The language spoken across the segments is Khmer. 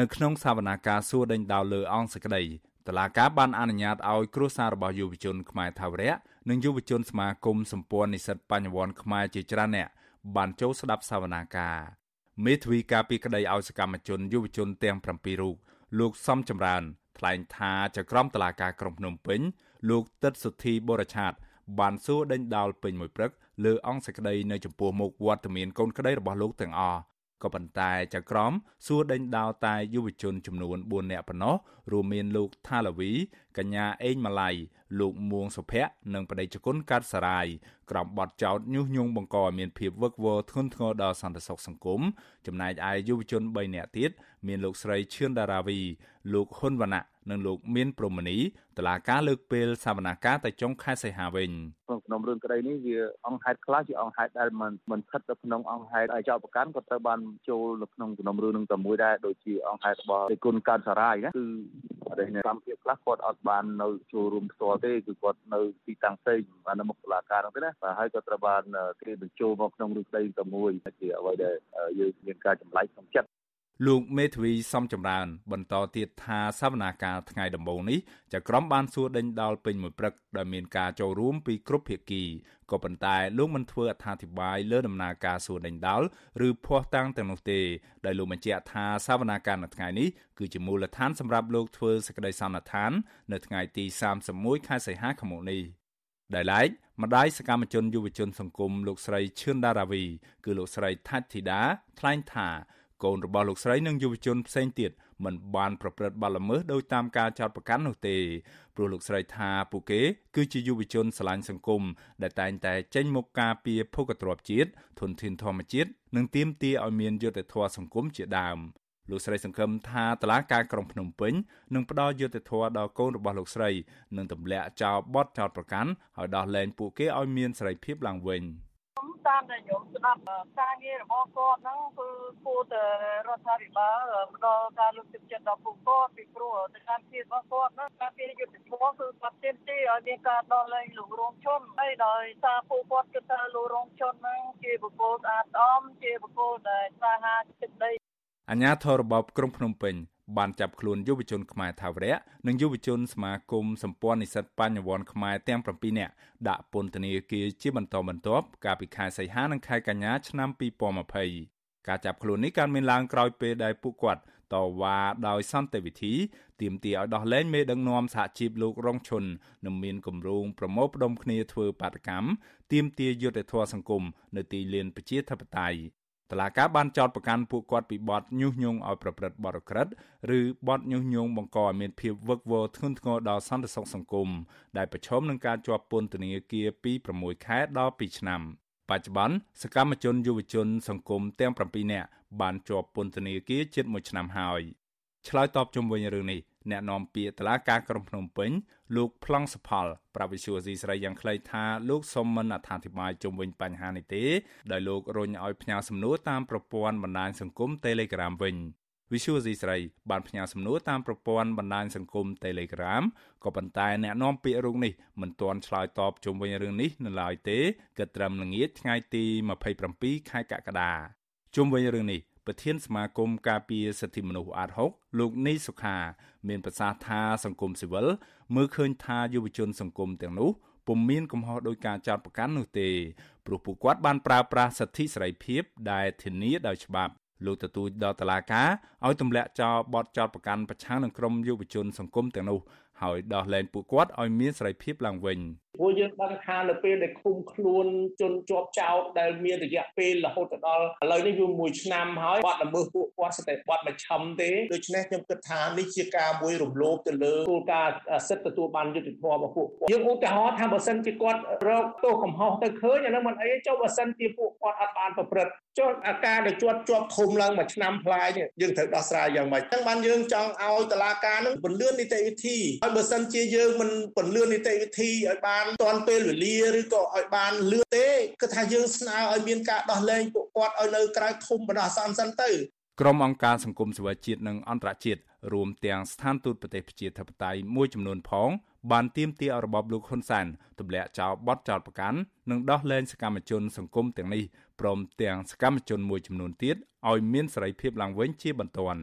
នៅក្នុងសវនាការសួរដេញដោលលើអង្គសក្តីតឡាការបានអនុញ្ញាតឲ្យគ្រួសាររបស់យុវជនខ្មែរថាវរៈនិងយុវជនសមាគមសម្ព័ន្ធនិស្សិតបញ្ញវន្តខ្មែរជាច្រើនអ្នកបានចូលស្ដាប់សវនាការមេធាវីការពីក្តីឲ្យសកម្មជនយុវជនទាំង7រូបលោកសំចម្រើន ថ្លែងថាចក្រមតឡាការក្រុងភ្នំពេញ លោកទឹកសុធីបរឆាត បានសួរដេញដោលពេញមួយព្រឹកលើអង្គសេចក្តីនៅចំពោះមុខវត្តមានកូនក្តីរបស់លោកទាំងអស់ ក៏ប៉ុន្តែចក្រមសួរដេញដោលតែយុវជនចំនួន4នាក់ប៉ុណ្ណោះរួមមានលោកថាឡាវី កញ្ញាអេងម៉ាឡៃលោកមួងសុភ័ក្រនិងប្តីជគុណកាត់សារាយក្រុមបទចោតញុះញង់បង្កឲ្យមានភាពវឹកវរធ្ងន់ធ្ងរដល់សន្តិសុខសង្គមចំណែកឯយុវជន3នាក់ទៀតមានលោកស្រីឈឿនដារាវី លោកហ៊ុនវណ្ណៈនិងលោកមានព្រមនីតឡាការលើកពេលសវនាការតែចុងខែសីហាវិញក្នុងក្នុងរឿងក្តីនេះវាអង្គហេតុខ្លះជាអង្គហេតុដែលមិនមិនស្ថិតនៅក្នុងអង្គហេតុឲ្យចោតប្រកាន់ក៏ត្រូវបានចូលនៅក្នុងក្នុងរឿងនឹងតែមួយដែរដូចជាអង្គហេតុរបស់ទេគុណកើតសារាយណាគឺ អរិយកម្មភាពខ្លះគាត់អត់បាននៅចូលរួមផ្ទាល់ទេគឺគាត់នៅទីតាំងផ្សេងបាននៅមុខតុលាការហ្នឹងទេណាបាទហើយក៏ត្រូវបានគេបញ្ចូលមកក្នុងរឿងក្តីតែមួយជាអ្វីដែលយើងមានការចម្លែកក្នុងចិត្ត លោកមេធាវីសំចម្រើន បន្តទៀតថាសវនាការថ្ងៃដំបូងនេះចក្រមបានសួរដេញដោលពេញមួយព្រឹកដោយមានការចូលរួមពីគ្រប់ភាគីក៏ប៉ុន្តែលោកមិនធ្វើអត្ថាធិប្បាយលើដំណើរការសួរដេញដោលឬភ័ស្តុតាងទាំងនោះទេដោយលោកបញ្ជាក់ថាសវនាការនៅថ្ងៃនេះគឺជាមូលដ្ឋានសម្រាប់លោកធ្វើសេចក្តីសន្និដ្ឋាន នៅថ្ងៃទី31ខែសីហាឆ្នាំនេះដែលឡែកម្ដាយសកម្មជនយុវជនសង្គមលោកស្រីឈឿនដារាវី គឺលោកស្រីថាច់ធីតាថ្លែងថា កូនរបស់លោកស្រីនិងយុវជនផ្សេងទៀតមិនបានប្រព្រឹត្តបទល្មើសដោយតាមការចោទប្រកាន់នោះទេព្រោះលោកស្រីថាពួកគេគឺជាយុវជនស្រឡាញ់សង្គមដែលតែងតែចេញមុខការពារភូកទ្របជាតិធនធានធម្មជាតិនិងទាមទារឲ្យមានយុត្តិធម៌សង្គមជាដើមលោកស្រីសង្ឃឹមថាតឡាការក្រុងភ្នំពេញនឹងផ្ដល់យុត្តិធម៌ដល់កូនរបស់លោកស្រីនិងទម្លាក់ចោលបទចោទប្រកាន់ឲ្យដោះលែងពួកគេឲ្យមានសេរីភាពឡើងវិញ។ តាមដែលខ្ញុំស្ដាប់ការងាររបស់គាត់ហ្នឹងគឺគួរតែរដ្ឋាភិបាលផ្ដល់ការលើកទឹកចិត្តដល់ពួកគាត់ពីព្រោះទៅតាមភាពរបស់គាត់ហ្នឹងការពារយុទ្ធធម៌គឺគាត់ទាមទារឲ្យមានការដោះលែងលោករងជនហើយដោយសារពួកគាត់គិតថាលោករងជនហ្នឹងជាបុគ្គលស្អាតស្អំជាបុគ្គលដែលស្វាហាចិត្តដីអាញាធររបបក្រុងភ្នំពេញ បានចាប់ខ្លួនយុវជនខ្មែរថាវរៈនិងយុវជនសមាគមសម្ព័ន្ធនិស្សិតបញ្ញវន្តខ្មែរទាំង7នាក់ដាក់ពន្ធនាគារជាបន្តបន្ទាប់កាលពីខែសីហានិងខែកញ្ញាឆ្នាំ2020ការចាប់ខ្លួននេះកើតមានឡើងក្រោយពេលដែលពួកគាត់តវ៉ាដោយសន្តិវិធីទាមទារឲ្យដោះលែងមេដឹកនាំសហជីពលោករងឈុននិងមានគម្រោងប្រមូលផ្ដុំគ្នាធ្វើបាតកម្មទាមទារយុត្តិធម៌សង្គមនៅទីលានប្រជាធិបតេយ្យ តឡាការបានចោទប្រកាន់ពួកគាត់ពីបទញុះញង់ឲ្យប្រព្រឹត្តបទក្រិតឬបទញុះញង់បង្កឲ្យមានភាពវឹកវរធ្ងន់ធ្ងរដល់សន្តិសុខសង្គមដែលប្រឈមនឹងការជាប់ពន្ធនាគារពី6ខែដល់2ឆ្នាំបច្ចុប្បន្នសកម្មជនយុវជនសង្គមទាំង7នាក់បានជាប់ពន្ធនាគារជិត1ឆ្នាំហើយឆ្លើយតបជុំវិញរឿងនេះ អ្នកនាំពាក្យតឡាការក្រុងភ្នំពេញលោកប្លង់សផលប្រាប់វិសុយស៊ីស្រីយ៉ាងខ្លីថាលោកសុំមិនអត្ថាធិប្បាយជុំវិញបញ្ហានេះទេដោយលោករញឲ្យផ្ញើសំណួរតាមប្រព័ន្ធបណ្ដាញសង្គម Telegram វិញវិសុយស៊ីស្រីបានផ្ញើសំណួរតាមប្រព័ន្ធបណ្ដាញសង្គម Telegram ក៏ប៉ុន្តែអ្នកនាំពាក្យរូបនេះមិនទាន់ឆ្លើយតបជុំវិញរឿងនេះនៅឡើយទេគិតត្រឹមល្ងាចថ្ងៃទី27ខែកក្កដាជុំវិញរឿងនេះ ប្រធានសមាគមការពារសិទ្ធិមនុស្សអាត6លោកនីសុខា មានប្រសាសន៍ថាសង្គមស៊ីវិលមើលឃើញថាយុវជនសង្គមទាំងនោះពុំមានកំហុសដោយការចោទប្រកាន់នោះទេព្រោះពួកគាត់បានប្រើប្រាស់សិទ្ធិសេរីភាពដែលធានាដោយច្បាប់លោកទទូចដល់តុលាការឲ្យទម្លាក់ចោលបទចោទប្រកាន់ប្រឆាំងនឹងក្រុមយុវជនសង្គមទាំងនោះ ហើយដោះលែងពួកគាត់ឲ្យមានសេរីភាពឡើងវិញព្រោះយើងដឹងថានៅពេលដែលឃុំខ្លួនជនជាប់ចោតដែលមានរយៈពេលរហូតដល់ឥឡូវនេះវាមួយឆ្នាំហើយបាត់ល្មើសពួកគាត់ស្ទើរបាត់មួយឆំទេដូច្នេះខ្ញុំគិតថានេះជាការមួយរំលោភទៅលើគោលការណ៍សិទ្ធិទទួលបានយុត្តិធម៌របស់ពួកគាត់យើងឧទាហរណ៍ថាបើសិនជាគាត់រកទោសកំហុសទៅឃើញអានោះមិនអីចុះបើសិនជាពួកគាត់អត់បានប្រព្រឹត្តចុះអាការដែលជាប់ជាប់ឃុំឡើងមួយឆ្នាំផ្លាយយើងត្រូវដោះស្រាយយ៉ាងម៉េចអញ្ចឹងបានយើងចង់ឲ្យតុលាការនឹងពន្លឿននីតិវិធីហើយបើសិនជាយើងមិនពន្លឿននីតិវិធីឲ្យបានទាន់ពេលវេលាឬក៏ឲ្យបានលឿនទេគឺថាយើងស្នើឲ្យមានការដោះលែងពួកគាត់ឲ្យនៅក្រៅឃុំបណ្ដោះអាសន្នសិនទៅក្រុមអង្គការសង្គមសិវិជាតិនិងអន្តរជាតិរួមទាំងស្ថានទូតប្រទេសប្រជាធិបតេយ្យមួយចំនួនផងបានទាមទារឲ្យរបបលោកហ៊ុនសែនទម្លាក់ចោលបទចោទប្រកាន់និងដោះលែងសកម្មជនសង្គមទាំងនេះព្រមទាំងសកម្មជនមួយចំនួនទៀតឲ្យមានសេរីភាពឡើងវិញជាបន្ទាន់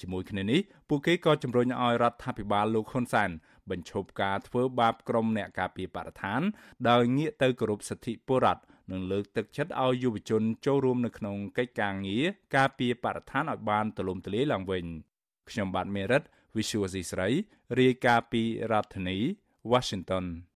ជាមួយគ្នានេះពួកគេក៏ជំរុញឲ្យរដ្ឋាភិបាលលោកហ៊ុនសែនបញ្ឈប់ការធ្វើបាបក្រុមអ្នកការពារបរិស្ថាន ដោយងាកទៅគោរពសិទ្ធិពលរដ្ឋនិងលើកទឹកចិត្តឲ្យយុវជនចូលរួមនៅក្នុងកិច្ចការងារការពារបរិស្ថានឲ្យបានទូលំទូលាយឡើងវិញខ្ញុំបាទមេរិត Visual C ស្រីរាយការណ៍ពីរដ្ឋធានី Washington